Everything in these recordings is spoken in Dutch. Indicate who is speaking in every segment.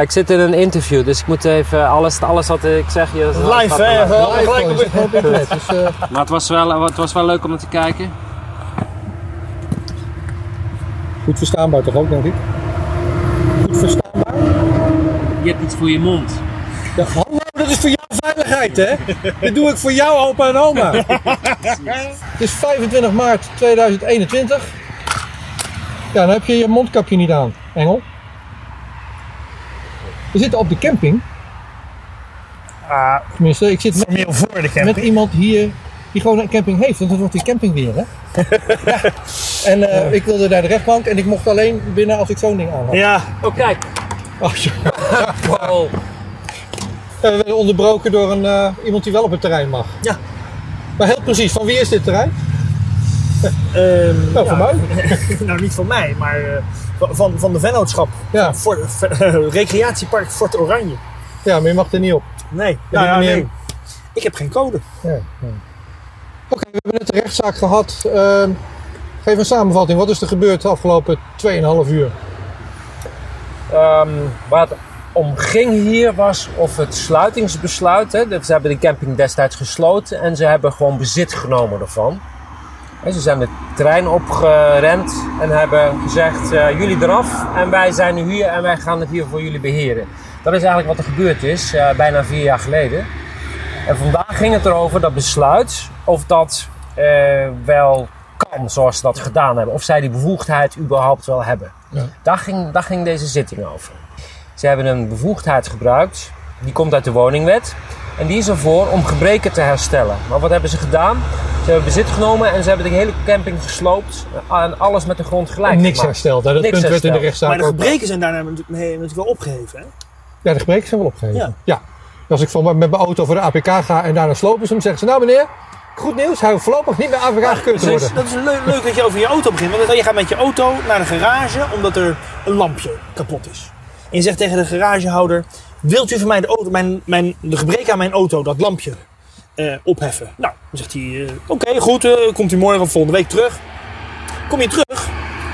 Speaker 1: Ik zit in een interview, dus ik moet even alles, alles wat ik zeg je.
Speaker 2: Live, hè? gelijk op.
Speaker 3: Dus, eh,
Speaker 1: Maar het was, wel, het was wel leuk om naar te kijken.
Speaker 3: goed verstaanbaar toch ook, denk ik? Goed verstaanbaar?
Speaker 1: Je hebt iets voor je mond.
Speaker 3: Ja, hallo, dat is voor jouw veiligheid, hè? Dit doe ik voor jou, opa en oma. Het is 25 maart 2021. Ja, dan heb je je mondkapje niet aan, Engel. We zitten op de camping.
Speaker 2: Ah,
Speaker 3: Tenminste, ik zit met,
Speaker 2: voor de
Speaker 3: met iemand hier die gewoon een camping heeft. Want het wordt die camping weer, hè? ja. En eh, ik wilde naar de rechtbank en ik mocht alleen binnen als ik zo'n ding aan had.
Speaker 2: Ja,
Speaker 1: Oh, kijk.
Speaker 3: Oh, ja.
Speaker 1: Wow.
Speaker 3: En we werden onderbroken door een, eh, iemand die wel op het terrein mag.
Speaker 2: Ja.
Speaker 3: Maar heel precies, van wie is dit terrein?
Speaker 2: ehm,
Speaker 3: Nou,
Speaker 2: ja.
Speaker 3: van mij.
Speaker 2: nou niet van mij, maar eh, van, van de vennootschap.
Speaker 3: Ja.
Speaker 2: Voor, recreatiepark Fort Oranje.
Speaker 3: Ja, maar je mag er niet op.
Speaker 2: Nee,
Speaker 3: Ja,
Speaker 2: nou ja, nee. Ik heb geen code.
Speaker 3: Ja, ja. Oké, we hebben net de rechtszaak gehad. Ehm, geef een samenvatting. Wat is er gebeurd de afgelopen 2,5 uur?
Speaker 1: Ehm, waar het om ging hier was of het sluitingsbesluit. Hè, dus ze hebben de camping destijds gesloten en ze hebben gewoon bezit genomen ervan. En ze zijn de trein opgerend en hebben gezegd: eh, jullie eraf en wij zijn nu hier en wij gaan het hier voor jullie beheren. Dat is eigenlijk wat er gebeurd is, eh, bijna vier jaar geleden. En vandaag ging het erover dat besluit of dat eh, wel kan zoals ze dat gedaan hebben. Of zij die bevoegdheid überhaupt wel hebben.
Speaker 3: Ja.
Speaker 1: Daar, ging, daar ging deze zitting over. Ze hebben een bevoegdheid gebruikt, die komt uit de woningwet. En die is ervoor om gebreken te herstellen. Maar wat hebben ze gedaan? Ze hebben bezit genomen en ze hebben de hele camping gesloopt. En alles met de grond gelijk
Speaker 3: Niks
Speaker 1: gemaakt.
Speaker 3: hersteld. Dat
Speaker 1: Niks
Speaker 3: punt werd in de rechtszaak
Speaker 2: Maar de
Speaker 3: ook-
Speaker 2: gebreken zijn daarna natuurlijk, wel opgeheven. Hè?
Speaker 3: Ja, de gebreken zijn wel opgegeven.
Speaker 2: Ja.
Speaker 3: Ja. Als ik van, met mijn auto voor de APK ga en daarna slopen ze hem, zeggen ze: Nou meneer, goed nieuws, hij hoeft voorlopig niet meer APK te
Speaker 2: Dus
Speaker 3: worden.
Speaker 2: dat is leuk, leuk dat je over je auto begint. Want je gaat met je auto naar de garage omdat er een lampje kapot is. En je zegt tegen de garagehouder: Wilt u voor mij de, auto, mijn, mijn, de gebreken aan mijn auto, dat lampje, eh, opheffen? Nou, dan zegt hij: eh, Oké, goed, eh, komt u morgen of volgende week terug. Kom je terug,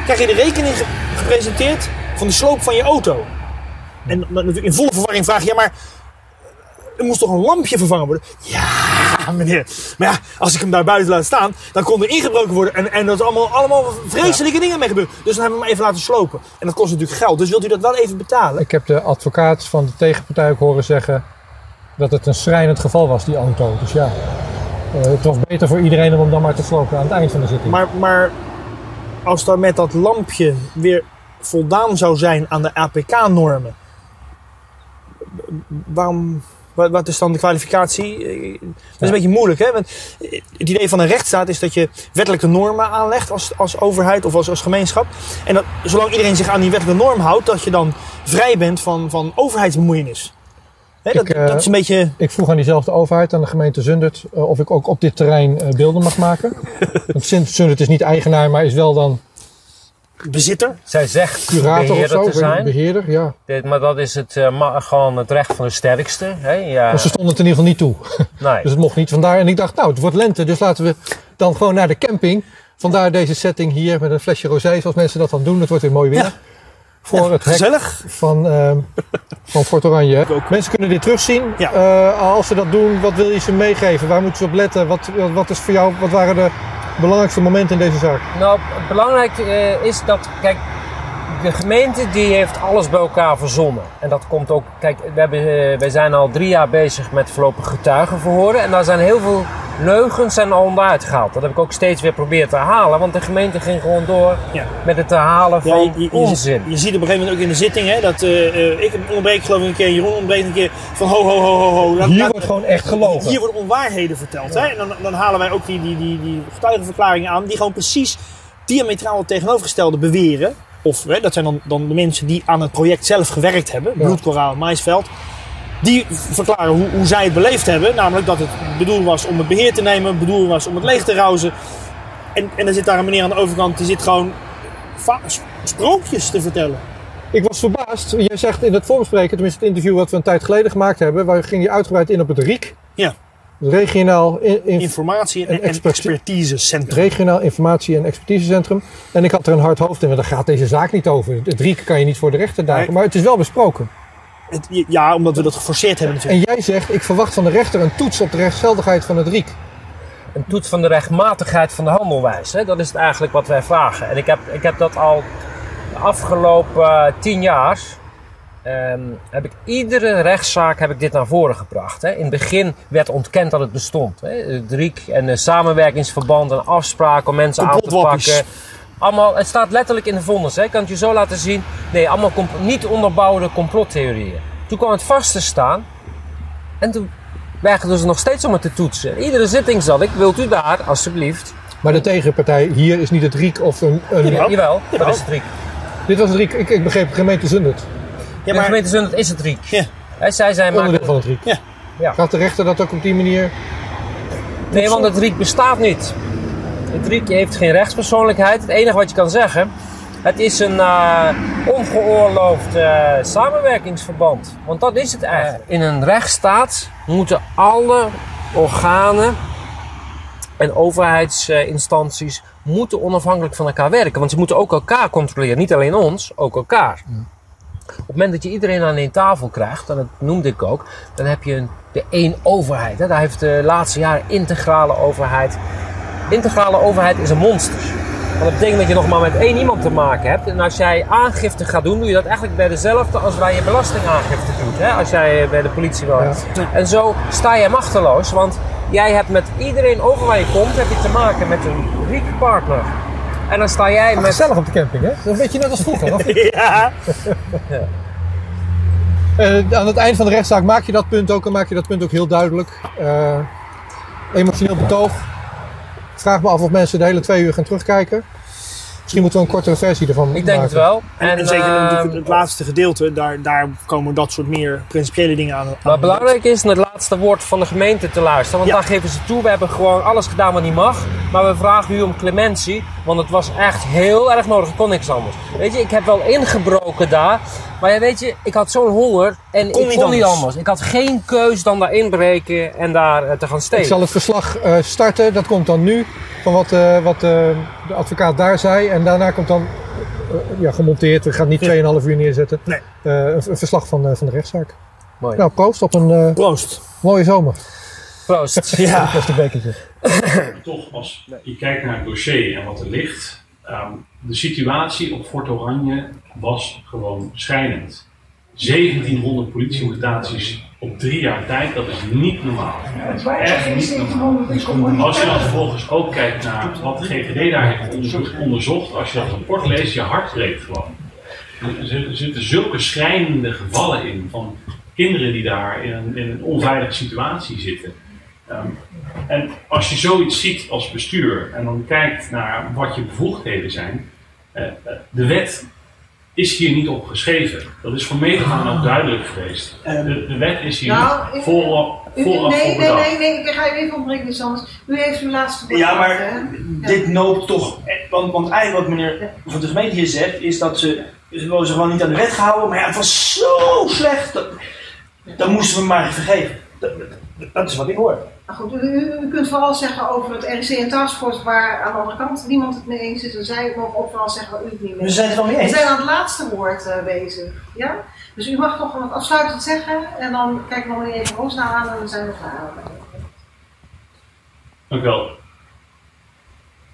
Speaker 2: krijg je de rekening ge- gepresenteerd van de sloop van je auto. En natuurlijk in volle verwarring vraag je: Ja, maar er moest toch een lampje vervangen worden? Ja, meneer. Maar ja, als ik hem daar buiten laat staan, dan kon er ingebroken worden. En, en dat is allemaal, allemaal vreselijke dingen mee gebeurd. Dus dan hebben we hem even laten slopen. En dat kost natuurlijk geld. Dus wilt u dat wel even betalen?
Speaker 3: Ik heb de advocaat van de tegenpartij ook horen zeggen dat het een schrijnend geval was, die auto. Dus ja, eh, het was beter voor iedereen om hem dan maar te slopen aan het eind van de zitting.
Speaker 2: Maar, maar als dan met dat lampje weer voldaan zou zijn aan de APK-normen. Waarom... Wat wat is dan de kwalificatie? Eh, Dat is een beetje moeilijk, hè? Want eh, het idee van een rechtsstaat is dat je wettelijke normen aanlegt als, als overheid of als, als gemeenschap. En dat zolang iedereen zich aan die wettelijke norm houdt, dat je dan vrij bent van, van overheidsbemoeienis. Hè, dat,
Speaker 3: Ik, eh,
Speaker 2: dat is een beetje.
Speaker 3: Ik vroeg aan diezelfde overheid, aan de gemeente Zundert, eh, of ik ook op dit terrein eh, beelden mag maken. Want Zundert is niet eigenaar, maar is wel dan
Speaker 2: bezitter.
Speaker 1: Zij zegt
Speaker 3: curator of
Speaker 1: beheerder
Speaker 3: zo,
Speaker 1: te zijn.
Speaker 3: beheerder. Ja.
Speaker 1: Dit, maar dat is het, eh, ma- gewoon het recht van de sterkste. Hè? Ja,
Speaker 3: Maar ze stonden het in ieder geval niet toe.
Speaker 1: nee.
Speaker 3: Dus het mocht niet. Vandaar, en ik dacht, nou, het wordt lente, dus laten we dan gewoon naar de camping. Vandaar deze setting hier met een flesje rosé, zoals mensen dat dan doen. Het wordt weer mooi weer.
Speaker 2: Ja.
Speaker 3: Voor het hek
Speaker 2: Gezellig.
Speaker 3: van, ehm van Fort Oranje. Mensen kunnen dit terugzien.
Speaker 2: Ja.
Speaker 3: Eh, als ze dat doen, wat wil je ze meegeven? Waar moeten ze op letten? Wat, wat, wat is voor jou, wat waren de belangrijkste momenten in deze zaak?
Speaker 1: Nou, belangrijk eh, is dat, kijk, de gemeente die heeft alles bij elkaar verzonnen. En dat komt ook, kijk, we hebben, eh, wij zijn al drie jaar bezig met voorlopig getuigenverhoren. En daar zijn heel veel leugens zijn al onderuit gehaald. Dat heb ik ook steeds weer proberen te herhalen. Want de gemeente ging gewoon door
Speaker 2: Ja.
Speaker 1: met het herhalen
Speaker 2: Ja,
Speaker 1: van
Speaker 2: je, je- je-
Speaker 1: onzin.
Speaker 2: Je, ziet op een gegeven moment ook in de zitting hè, dat eh, ik onderbreek geloof ik een keer, Jeroen onderbreekt een keer van ho ho ho ho
Speaker 3: Hier wordt gewoon echt gelogen.
Speaker 2: Hier worden onwaarheden verteld. Hè? En dan, dan halen wij ook die, die, die, die getuigenverklaringen aan die gewoon precies diametraal het tegenovergestelde beweren. Of hè, dat zijn dan, dan de mensen die aan het project zelf gewerkt hebben. Bloedkoraal en Maisveld. Die verklaren hoe, hoe zij het beleefd hebben. Namelijk dat het bedoeld was om het beheer te nemen, bedoeld was om het leeg te rouzen. En, en dan zit daar een meneer aan de overkant die zit gewoon sprookjes te vertellen.
Speaker 3: Ik was verbaasd. Jij zegt in het voorbespreken, tenminste het interview wat we een tijd geleden gemaakt hebben, waar ging je uitgebreid in op het RIek.
Speaker 2: Ja.
Speaker 3: Regionaal, in, in-
Speaker 2: Informatie en,
Speaker 3: En
Speaker 2: en
Speaker 3: experti-
Speaker 2: expertisecentrum.
Speaker 3: regionaal Informatie- en Expertisecentrum. En ik had er een hard hoofd in, want daar gaat deze zaak niet over. Het RIek kan je niet voor de rechter dagen,
Speaker 2: Nee.
Speaker 3: maar het is wel besproken.
Speaker 2: Het, ja, omdat we dat geforceerd hebben
Speaker 3: En
Speaker 2: natuurlijk.
Speaker 3: jij zegt, ik verwacht van de rechter een toets op de rechtsgeldigheid van het RIEK.
Speaker 1: een toets van de rechtmatigheid van de handelwijze. Hè? Dat is het eigenlijk wat wij vragen. En ik heb, ik heb dat al de afgelopen eh, tien jaar. Ehm, heb ik iedere rechtszaak heb ik dit naar voren gebracht. Hè? In het begin werd ontkend dat het bestond. Hè? Het RIEK en de samenwerkingsverband en afspraken om mensen aan te pakken. Allemaal, het staat letterlijk in de vonnis. Hè? Ik kan het je zo laten zien. Nee, allemaal niet onderbouwde complottheorieën. Toen kwam het vast te staan. En toen weigerden ze nog steeds om het te toetsen. Iedere zitting zat ik, wilt u daar alsjeblieft?
Speaker 3: Maar de tegenpartij hier is niet het RIEK of een... een
Speaker 2: Ja.
Speaker 1: Jawel, dat is het RIEK.
Speaker 3: Dit was het RIEK, ik, ik begreep gemeente Zundert.
Speaker 2: Ja,
Speaker 1: de
Speaker 2: maar,
Speaker 1: gemeente Zundert is het RIEK.
Speaker 2: Ja.
Speaker 1: Hè, zij zijn
Speaker 3: Onderdeel van het RIEK.
Speaker 2: Ja.
Speaker 1: Ja.
Speaker 3: Gaat de rechter dat ook op die manier...
Speaker 1: Nee, want het RIEK bestaat niet. Het RIEK heeft geen rechtspersoonlijkheid. Het enige wat je kan zeggen, het is een eh, ongeoorloofd eh, samenwerkingsverband. Want dat is het eigenlijk. In een rechtsstaat moeten alle organen en overheidsinstanties moeten onafhankelijk van elkaar werken. Want ze moeten ook elkaar controleren. Niet alleen ons, ook elkaar. Op het moment dat je iedereen aan één tafel krijgt, en dat noemde ik ook, dan heb je een, de één overheid. Hè. Daar heeft de laatste jaren integrale overheid. Integrale overheid is een monster. Want dat betekent dat je nog maar met één iemand te maken hebt. En als jij aangifte gaat doen, doe je dat eigenlijk bij dezelfde als waar je belastingaangifte doet. Hè? Als jij bij de politie hebt. En zo sta je machteloos, want jij hebt met iedereen over waar je komt, heb je te maken met een rieke partner. En dan sta jij met
Speaker 3: Gezellig op de camping, hè? Dat weet je net als vroeger. of niet?
Speaker 2: ja,
Speaker 3: Eh, aan het eind van de rechtszaak maak je dat punt ook en maak je dat punt ook heel duidelijk. Eh, emotioneel betoog. Ik vraag me af of mensen de hele twee uur gaan terugkijken. Misschien moeten we een kortere versie ervan
Speaker 1: Ik denk
Speaker 3: maken.
Speaker 1: het wel.
Speaker 2: en, en zeker natuurlijk het laatste gedeelte, daar, daar komen dat soort meer principiële dingen aan. aan
Speaker 1: Wat belangrijk is het laatste woord van de gemeente te luisteren. Want
Speaker 2: Ja.
Speaker 1: daar geven ze toe. We hebben gewoon alles gedaan wat niet mag. Maar we vragen u om clementie. Want het was echt heel erg nodig. Ik kon niks anders. Weet je, ik heb wel ingebroken daar. Maar ja, weet je, ik had zo'n honger. En
Speaker 2: Kon
Speaker 1: ik
Speaker 2: niet
Speaker 1: kon niet
Speaker 2: anders.
Speaker 1: anders. Ik had geen keus dan daar inbreken en daar eh, te gaan
Speaker 3: Ik
Speaker 1: stelen.
Speaker 3: zal het verslag eh, starten. Dat komt dan nu van wat, eh, wat de advocaat daar zei. En daarna komt dan ja, gemonteerd. We gaan niet 2,5 uur neerzetten.
Speaker 2: Nee.
Speaker 3: Een, een verslag van, van de rechtszaak.
Speaker 1: Mooi.
Speaker 3: Nou, proost op een eh,
Speaker 2: Proost.
Speaker 3: mooie zomer.
Speaker 1: Proost.
Speaker 2: Ja.
Speaker 3: De bekertje.
Speaker 4: toch als je kijkt naar het dossier en wat er ligt, ehm, de situatie op Fort Oranje was gewoon schrijnend. 1700 politiemutaties op drie jaar tijd, dat is niet normaal. Dat is echt niet normaal. Als je dan vervolgens ook kijkt naar wat de GGD daar heeft onderzocht, als je dat rapport leest, je hart breekt gewoon. Er er zitten zulke schrijnende gevallen in van kinderen die daar in een, in een onveilige situatie zitten. Ehm, en als je zoiets ziet als bestuur en dan kijkt naar wat je bevoegdheden zijn, eh, eh, de wet is hier niet op geschreven. Dat is van meet af aan ook duidelijk geweest. De, de wet is hier
Speaker 5: Nou, U,
Speaker 4: vooraf
Speaker 5: nee,
Speaker 4: voor
Speaker 5: nee, nee, nee, ik ga je even ontbreken, iets anders. U heeft uw laatste woord.
Speaker 6: Ja, maar
Speaker 5: hè?
Speaker 6: dit noopt toch. Want, want eigenlijk wat meneer van de gemeente hier zegt, is dat ze. Ze wilden zich gewoon niet aan de wet gehouden, maar ja, het was zo slecht. Dat, dat moesten we maar vergeven. Dat, is wat ik hoor.
Speaker 5: Goed, u, u, kunt vooral zeggen over het RC en Taskforce waar aan de andere kant niemand het mee eens is. En zij mogen ook vooral zeggen waar u het niet mee
Speaker 6: We
Speaker 5: eens
Speaker 6: zijn het wel mee
Speaker 5: We
Speaker 6: eens.
Speaker 5: zijn aan het laatste woord eh, bezig. Ja? Dus u mag nog wat afsluitend zeggen en dan kijken we nog even Roosnaal aan en dan zijn we klaar.
Speaker 4: Dank u wel.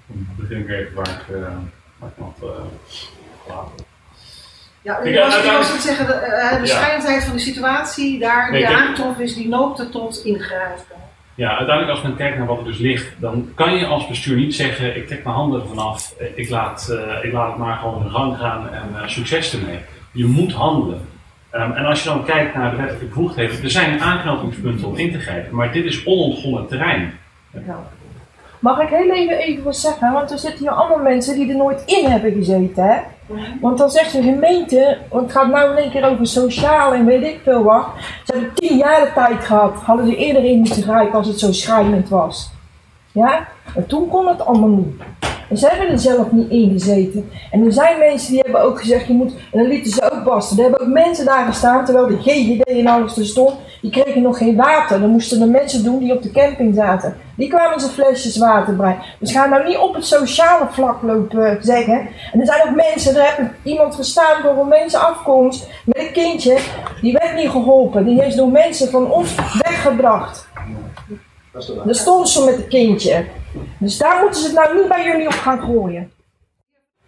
Speaker 4: Dan begin ik even waar ik, eh, waar ik nog eh, laat.
Speaker 5: Ja,
Speaker 4: uiteindelijk-
Speaker 5: was het zeggen, de, schrijnendheid van de situatie daar
Speaker 4: Nee,
Speaker 5: die aangetroffen is, die noopte tot ingrijpen.
Speaker 4: Ja, uiteindelijk als men kijkt naar wat er dus ligt, dan kan je als bestuur niet zeggen, ik trek mijn handen ervan af, eh, ik laat, eh, ik laat het maar gewoon in gang gaan en succes ermee. Je moet handelen. Ehm, en als je dan kijkt naar de wettelijke bevoegdheden, er zijn aanknopingspunten om in te grijpen, maar dit is onontgonnen terrein.
Speaker 7: Mag ik heel even, even wat zeggen? Want er zitten hier allemaal mensen die er nooit in hebben gezeten. Hè? Want dan zegt de gemeente, want het gaat nou in keer over sociaal en weet ik veel wat. Ze hebben tien jaar de tijd gehad. Hadden ze eerder in moeten grijpen als het zo schrijnend was. Ja? En toen kon het allemaal niet. En ze hebben er zelf niet in gezeten. En er zijn mensen die hebben ook gezegd, je moet, en dan lieten ze ook basten. Er hebben ook mensen daar gestaan, terwijl de GGD en alles er stond, die kregen nog geen water. Dan moesten de mensen doen die op de camping zaten. Die kwamen ze flesjes water brengen. Dus ga nou niet op het sociale vlak lopen zeggen. En er zijn ook mensen, er heeft iemand gestaan door een mensen afkomst met een kindje. Die werd niet geholpen. Die is door mensen van ons weggebracht. Daar stond ze met een kindje. Dus daar moeten ze het nou niet bij jullie op gaan gooien.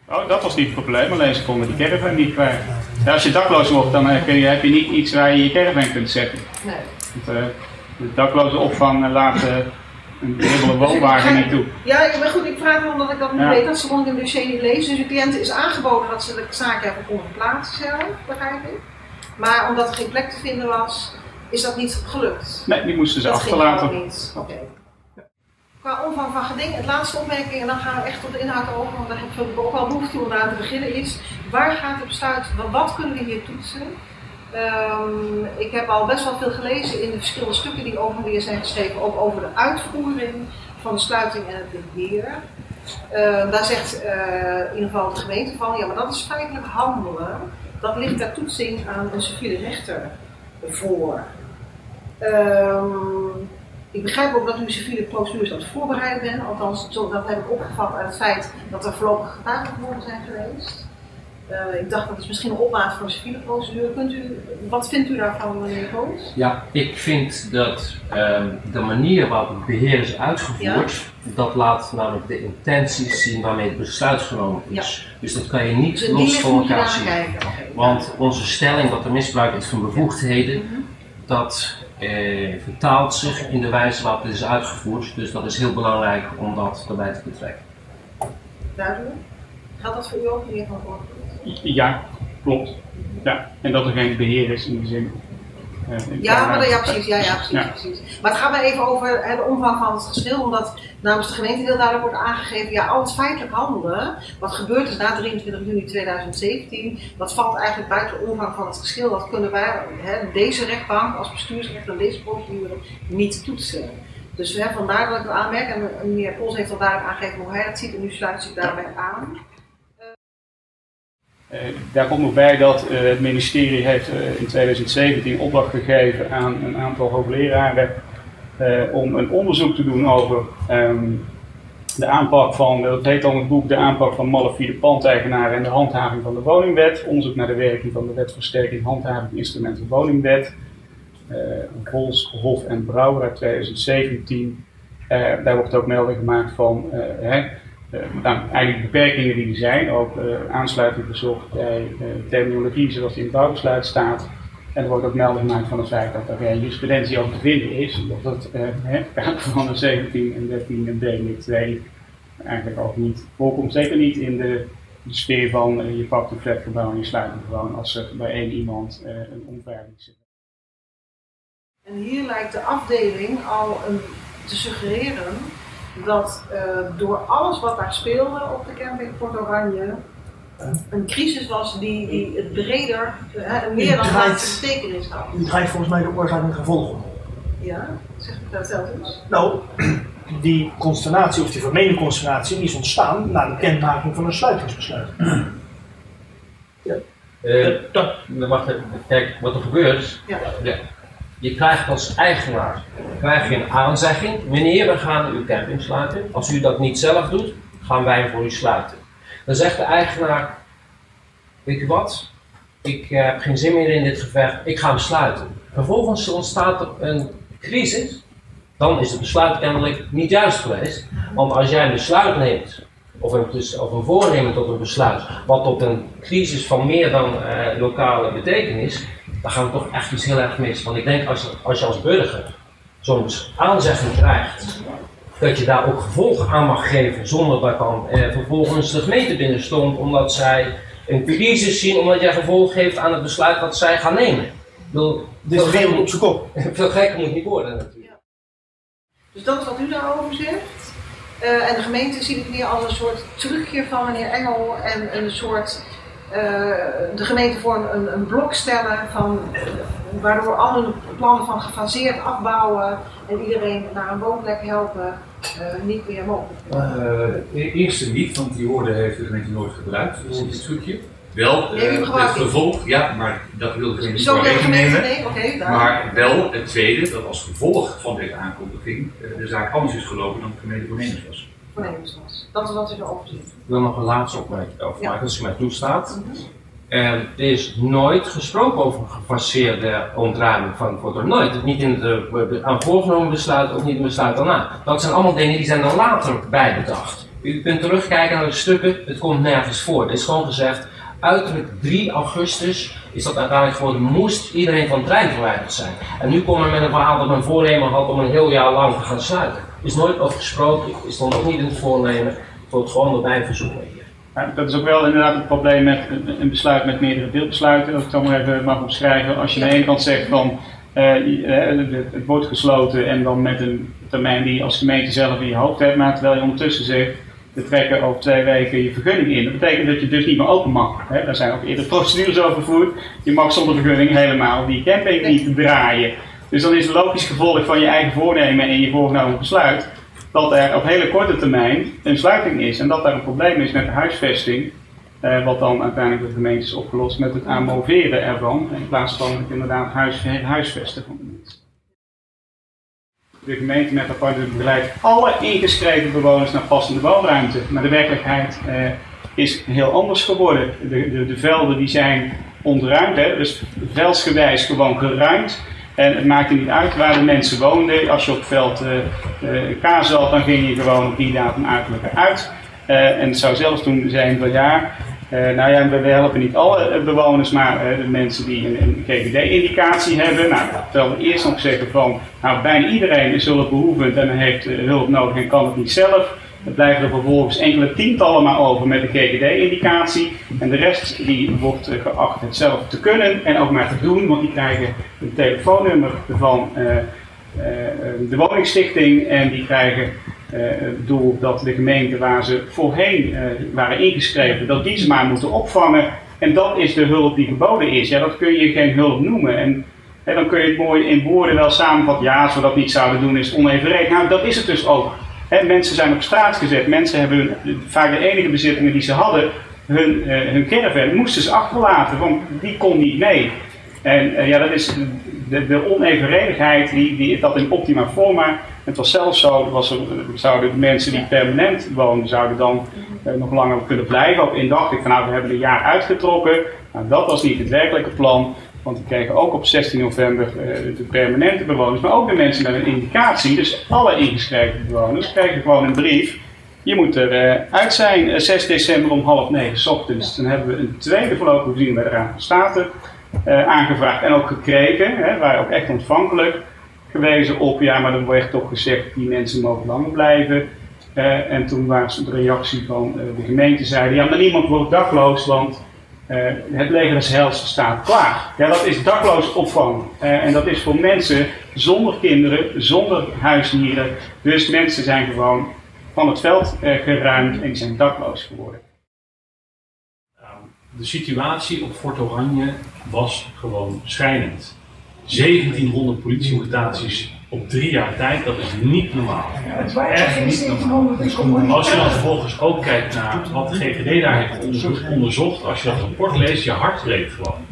Speaker 8: Oh, dat was niet het probleem, alleen ze konden die caravan niet kwijt. Ja, als je dakloos wordt, dan heb je, heb je niet iets waar je je caravan kunt zetten.
Speaker 5: Nee.
Speaker 8: Want, eh, de dakloze opvang eh, laat eh, een dubbele woonwagen niet toe.
Speaker 5: Ja, ik- maar goed, ik vraag me omdat ik dat niet
Speaker 8: Ja.
Speaker 5: weet. Dat ze gewoon in het dossier niet lezen. Dus de cliënt is aangeboden dat ze de zaak hebben konden plaatsen zelf, begrijp ik. Maar omdat er geen plek te vinden was, is dat niet gelukt.
Speaker 8: Nee, die moesten ze
Speaker 5: dat ging
Speaker 8: achterlaten.
Speaker 5: niet. Oké. Qua omvang van geding, het laatste opmerking en dan gaan we echt tot de inhoud over, want daar heb ik ook wel behoefte om aan te beginnen is. Waar gaat het besluit, wat, kunnen we hier toetsen? Ehm, ik heb al best wel veel gelezen in de verschillende stukken die over weer zijn geschreven, ook over de uitvoering van de sluiting en het beheer. Ehm, daar zegt eh, in ieder geval de gemeente van, ja maar dat is feitelijk handelen. Dat ligt ter toetsing aan een civiele rechter voor. Ehm, ik begrijp ook dat u civiele procedures aan het voorbereiden bent. Althans, zo- dat heb ik opgevat uit het feit dat er voorlopig getuigenverhoren zijn geweest. Eh, ik dacht dat is misschien een opmaat voor een civiele procedure. Kunt u, wat vindt u daarvan, meneer Koos?
Speaker 1: Ja, ik vind dat ehm, de manier waarop het beheer is uitgevoerd, dat laat namelijk de intenties zien waarmee het besluit genomen is. Dus dat kan je niet
Speaker 5: Dus
Speaker 1: los van elkaar zien. Want onze stelling dat er misbruik is van bevoegdheden,
Speaker 5: Mhm.
Speaker 1: dat eh, vertaalt zich in de wijze waarop het is uitgevoerd. Dus dat is heel belangrijk om dat erbij te betrekken.
Speaker 5: Duidelijk? Geldt dat voor u ook, meneer Van?
Speaker 8: Ja, klopt. Ja, en dat er geen beheer is in die zin.
Speaker 5: Ja, maar, ja, precies, ja, ja, precies,
Speaker 8: Ja.
Speaker 5: precies. Maar het gaat mij even over hè, de omvang van het geschil, omdat namens de gemeente heel duidelijk wordt aangegeven, ja, al het feitelijk handelen, wat gebeurd is na 23 juni 2017, dat valt eigenlijk buiten de omvang van het geschil. Dat kunnen wij, hè, deze rechtbank als bestuursrechter en deze procedure niet toetsen. Dus hè, vandaar dat ik het aanmerk, en meneer Pols heeft al duidelijk aangegeven hoe hij dat ziet, en nu sluit zich daarbij aan.
Speaker 8: Eh, daar komt nog bij dat eh, het ministerie heeft eh, in 2017 opdracht gegeven aan een aantal hoogleraren om een onderzoek te doen over ehm, de aanpak van, dat heet dan het boek, de aanpak van malafide pandeigenaren en de handhaving van de woningwet. Onderzoek naar de werking van de wet versterking handhaving instrumenten woningwet. Eh Vols, Hof en Brouwer uit 2017. Eh, daar wordt ook melding gemaakt van hè, nou, eigenlijk beperkingen die er zijn, ook eh, aansluiting gezocht bij eh, terminologie zoals die in het bouwbesluit staat. En er wordt ook melding gemaakt van het feit dat er jurisprudentie over te vinden is, omdat hè, kader van de 17 en 13 en delen 2 eigenlijk ook niet voorkomt. Zeker niet in de, sfeer van je pakt een flatgebouw en je sluit hem gewoon als er bij één iemand een onveilig zit.
Speaker 5: En hier lijkt de afdeling al een, te suggereren dat eh, door alles wat daar speelde op de camping Port Oranje een crisis was die, die het breder, eh, een meer dan
Speaker 2: draait-
Speaker 5: laatste betekenis had.
Speaker 2: U draait volgens mij de oorzaak en gevolg om.
Speaker 5: Ja, zeg ik dat zelf eens.
Speaker 2: Nou, die consternatie of die vermeende consternatie die is ontstaan na de kenmaking van een sluitingsbesluit.
Speaker 1: Eh, dat, wacht even. Kijk, wat er gebeurt,
Speaker 5: Ja.
Speaker 1: ja. Je krijgt als eigenaar krijg je een aanzegging. Meneer, we gaan uw camping sluiten. Als u dat niet zelf doet, gaan wij voor u sluiten. Dan zegt de eigenaar, weet u wat, ik heb geen zin meer in dit gevecht, ik ga hem sluiten. Vervolgens ontstaat er een crisis, dan is het besluit kennelijk niet juist geweest. Want als jij een besluit neemt, of een, dus- of een voornemen tot een besluit, wat tot een crisis van meer dan eh, lokale betekenis, dan gaat het toch echt iets heel erg mis. Want ik denk als, als je als burger zo'n aanzegging krijgt, dat je daar ook gevolgen aan mag geven, zonder dat dan eh, vervolgens de gemeente binnenstoomt, omdat zij een crisis zien, omdat jij gevolg geeft aan het besluit dat zij gaan nemen. Ik bedoel,
Speaker 2: Dit is de wereld op zijn kop.
Speaker 1: veel gekker moet het niet worden natuurlijk.
Speaker 5: Dus dat is wat u daarover zegt. Eh, en de gemeente ziet het meer als een soort trucje van meneer Engel en een soort. eh, de gemeente voor een, een blok stellen van, eh, waardoor al hun plannen van gefaseerd afbouwen en iedereen naar een woonplek helpen niet meer mogelijk.
Speaker 9: E- eerste niet, want die woorden heeft de gemeente nooit gebruikt dit stukje. Wel
Speaker 5: Nee, u
Speaker 9: eh, het
Speaker 5: niet.
Speaker 9: gevolg, ja, maar dat wil de gemeente
Speaker 5: Zo gemeente,
Speaker 9: nemen.
Speaker 5: nee, oké, daar.
Speaker 9: Maar wel het tweede, dat als gevolg van deze aankondiging eh, de zaak anders is gelopen dan de gemeente voornemens was.
Speaker 5: voornemens was. Dat is wat u erover ziet.
Speaker 1: Ik wil nog een laatste opmerking over
Speaker 5: Ja.
Speaker 1: als u mij toestaat. Er is nooit gesproken over een gefaseerde ontruiming van het wordt Nooit. Niet in het eh, aan voorgenomen besluit, ook niet in het besluit daarna. Dat zijn allemaal dingen die zijn er later bij bedacht. U kunt terugkijken naar de stukken, het komt nergens voor. Er is gewoon gezegd, uiterlijk 3 augustus is dat uiteindelijk geworden, moest iedereen van het trein verwijderd zijn. En nu komen we met een verhaal dat men voornemen had om een heel jaar lang te gaan sluiten. Is nooit over gesproken, is stond ook niet in het voornemen. Het gewoon erbij verzoeken hier.
Speaker 8: Ja, dat is ook wel inderdaad het probleem met een- besluit met meerdere deelbesluiten. Als ik zo maar even mag omschrijven. Als je aan de ene kant zegt van eh, eh, het- het wordt gesloten en dan met een termijn die je als gemeente zelf in je hoofd hebt, maar terwijl je ondertussen zegt we trekken over twee weken je vergunning in. Dat betekent dat je dus niet meer open mag. Hè? Daar zijn ook eerder procedures over gevoerd. Je mag zonder vergunning helemaal die camping niet draaien. Dus dan is het logisch gevolg van je eigen voornemen en je voorgenomen besluit dat er op hele korte termijn een sluiting is en dat daar een probleem is met de huisvesting. eh, wat dan uiteindelijk door de gemeente is opgelost met het amoveren ervan, in plaats van het inderdaad huis, huisvesten van de. De gemeente met apart beleid alle ingeschreven bewoners naar passende woonruimte. Maar de werkelijkheid eh, is heel anders geworden. De, de, de velden die zijn ontruimd, hè, dus veldsgewijs gewoon geruimd. En het maakte niet uit waar de mensen woonden. Als je op veld eh eh, kaas had, dan ging je gewoon op die datum uiterlijk uit. Eh, en het zou zelfs toen zijn van ja, eh, nou ja, we helpen niet alle eh, bewoners, maar eh, de mensen die een, een GGD-indicatie hebben. Nou, terwijl we eerst nog zeggen van, nou bijna iedereen is hulpbehoevend en heeft eh, hulp nodig en kan het niet zelf. Er blijven er vervolgens enkele tientallen maar over met de GGD-indicatie. En de rest die wordt eh, geacht het zelf te kunnen en ook maar te doen, want die krijgen een telefoonnummer van eh, eh, de woningstichting en die krijgen eh, het doel dat de gemeente waar ze voorheen eh, waren ingeschreven, dat die ze maar moeten opvangen. En dat is de hulp die geboden is. Ja, dat kun je geen hulp noemen. En, dan kun je het mooi in woorden wel samenvatten. Ja, als dat niet zouden doen, is het onevenredig. Nou, dat is het dus ook. Hè, mensen zijn op straat gezet. Mensen hebben vaak de enige bezittingen die ze hadden, hun, eh, hun caravan, moesten ze achterlaten, want die kon niet mee. En eh, ja, dat is de, de onevenredigheid, die, die, dat in optima forma. Het was zelfs zo, was er, zouden de mensen die permanent woonden, zouden dan eh, nog langer kunnen blijven. Op één dag, ik van nou, we hebben een jaar uitgetrokken. Nou, dat was niet het werkelijke plan. Want we kregen ook op 16 november eh, de permanente bewoners, maar ook de mensen met een indicatie. Dus alle ingeschreven bewoners kregen gewoon een brief. Je moet er eh, uit zijn, eh, 6 december om half negen 's ochtends. Dan hebben we een tweede voorlopige voorziening bij de Raad van State eh, aangevraagd en ook gekregen. Hè, wij ook echt ontvankelijk gewezen op, ja, maar er werd toch gezegd, die mensen mogen langer blijven. Eh, en toen was de reactie van eh, de gemeente, zeiden, ja, maar niemand wordt dakloos, want het leger des Heils staat klaar. Ja, dat is dakloos opvang. En dat is voor mensen zonder kinderen, zonder huisdieren. Dus mensen zijn gewoon van het veld geruimd en zijn dakloos geworden.
Speaker 4: De situatie op Fort Oranje was gewoon schrijnend. 1700 politiemutaties op drie jaar tijd, dat is niet normaal. Dat is echt niet normaal. Als je dan vervolgens ook kijkt naar wat de GGD daar heeft onderzocht, onderzocht als je dat rapport leest, je hart breekt gewoon.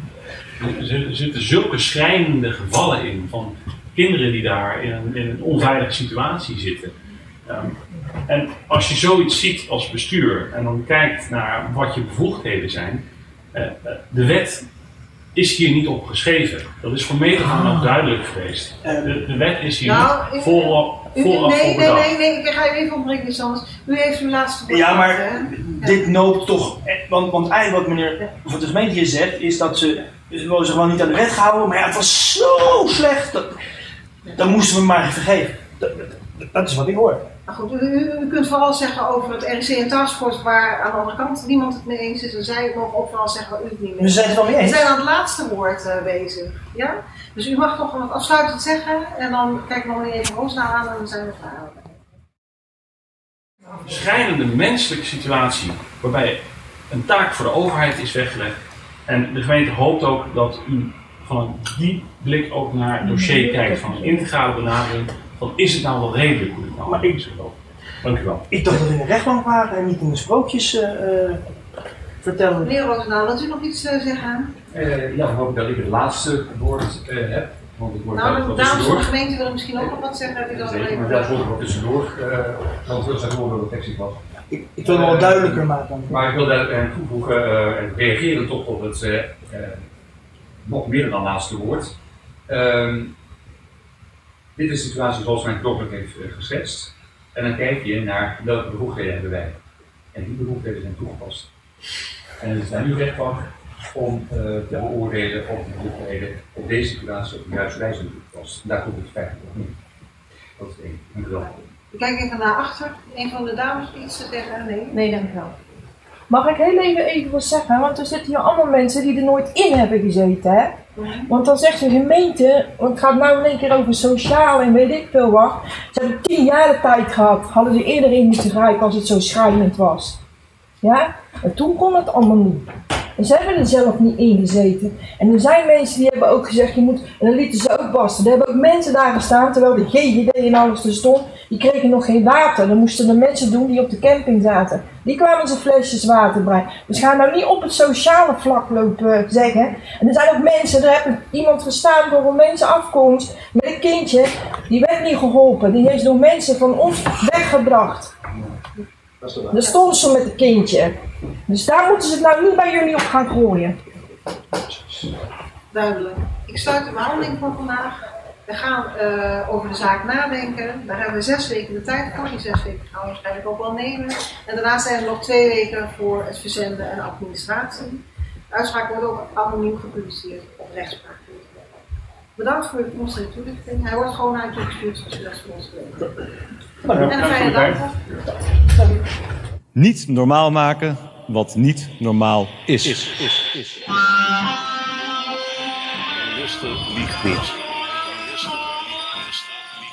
Speaker 4: Er zitten zulke schrijnende gevallen in van kinderen die daar in een, in een onveilige situatie zitten. Ehm, en als je zoiets ziet als bestuur en dan kijkt naar wat je bevoegdheden zijn, eh, eh, de wet is hier niet op geschreven. Dat is voor medegaan ook duidelijk geweest. De, de wet is hier
Speaker 5: Nou,
Speaker 4: niet vooraf,
Speaker 5: nee,
Speaker 4: voor
Speaker 5: nee, nee, nee, ik ga u even ontbreken, iets anders. U heeft uw laatste woord.
Speaker 6: Ja, maar
Speaker 5: hè?
Speaker 6: dit noopt toch. eh, Want, want eigenlijk wat meneer van de gemeente hier zegt, is dat ze. Ze wilden zich gewoon niet aan de wet gehouden, maar ja, het was zo slecht. Dat, dan moesten we maar vergeven. Dat, dat- dat is wat ik hoor.
Speaker 5: Maar goed, u, kunt vooral zeggen over het RC en Taskforce waar aan de andere kant niemand het mee eens is. En zij mogen ook vooral zeggen waar u het niet mee
Speaker 6: We
Speaker 5: eens
Speaker 6: zijn het wel mee
Speaker 5: We zijn aan het laatste woord eh, bezig. Ja? Dus u mag nog wat afsluitend zeggen en dan kijken we nog even Roosnaal aan en dan zijn we klaar.
Speaker 4: schrijnende menselijke situatie waarbij een taak voor de overheid is weggelegd. En de gemeente hoopt ook dat u van die blik ook naar het dossier kijkt, van een integrale benadering. Van is het nou wel redelijk hoe het nou
Speaker 6: Maar?
Speaker 9: Dank u wel.
Speaker 6: Ik dacht dat we in de rechtbank waren en niet in de sprookjes eh, eh, vertellen.
Speaker 5: Meneer Roosendaal, wilt u nog iets eh, zeggen?
Speaker 9: Eh, ja, dan hoop ik dat ik het laatste woord eh, heb. Want ik word
Speaker 5: Nou, de dames van de gemeente willen misschien ook nog wat zeggen. Heb je dat
Speaker 9: Zeker, maar daar word ik wel tussendoor. eh dan terug zijn door de tekst was.
Speaker 6: Ik, ik wil het wel duidelijker maken.
Speaker 9: Maar ik wil daar toevoegen, eh, en reageren toch op het eh, eh, nog meer dan laatste woord. Ehm, dit is de situatie zoals mijn dokter heeft eh, geschetst. En dan kijk je naar welke bevoegdheden hebben wij. En die bevoegdheden zijn toegepast. En het is aan uw rechtbank om eh, te beoordelen of de bevoegdheden op deze situatie op de juiste wijze zijn toegepast. Daar komt het feitelijk op neer. Dat is het één. Dank u wel.
Speaker 5: Ik kijk even naar achter. Een van de dames iets te zeggen? Nee.
Speaker 7: Nee, dankjewel. Mag ik heel even even wat zeggen? Want er zitten hier allemaal mensen die er nooit in hebben gezeten, hè? Want dan zegt de gemeente, want het gaat nou één keer over sociaal en weet ik veel wat. Ze hebben tien jaar de tijd gehad. Hadden ze eerder in moeten grijpen als het zo schrijnend was. Ja? En toen kon het allemaal niet. En ze hebben er zelf niet in gezeten. En er zijn mensen die hebben ook gezegd, je moet, en dan lieten ze ook basten. Er hebben ook mensen daar gestaan, terwijl de GGD en alles er stond. Die kregen nog geen water. Dan moesten de mensen doen die op de camping zaten. Die kwamen ze flesjes water brengen. Dus ga nou niet op het sociale vlak lopen zeggen. En er zijn ook mensen, er heeft iemand gestaan voor een mensen afkomst met een kindje. Die werd niet geholpen. Die is door mensen van ons weggebracht. Daar stond ze met een kindje. Dus daar moeten ze het nou niet bij jullie op gaan gooien.
Speaker 5: Duidelijk. Ik sluit de behandeling van vandaag. We gaan eh, over de zaak nadenken. Daar hebben we zes weken de tijd voor. Die zes weken gaan we waarschijnlijk ook wel nemen. En daarna zijn er nog twee weken voor het verzenden en administratie. De uitspraak wordt ook anoniem gepubliceerd op rechtspraak. Bedankt voor uw en toelichting. Hij wordt gewoon naar je toegestuurd zoals u dat voor ons wilt. En een fijne dag.
Speaker 10: Niet normaal maken wat niet normaal is.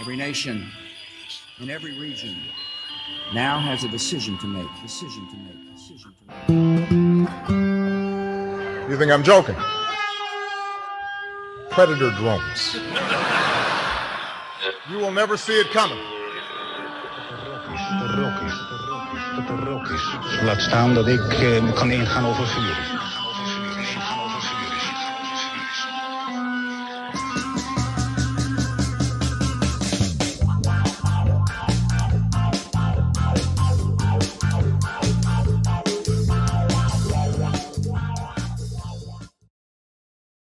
Speaker 11: Every nation in every region now has a decision to make. Decision to make. Decision to make.
Speaker 12: You think I'm joking? Predator drones. You will never see it coming.
Speaker 13: Laat staan dat ik eh, kan ingaan over vuur.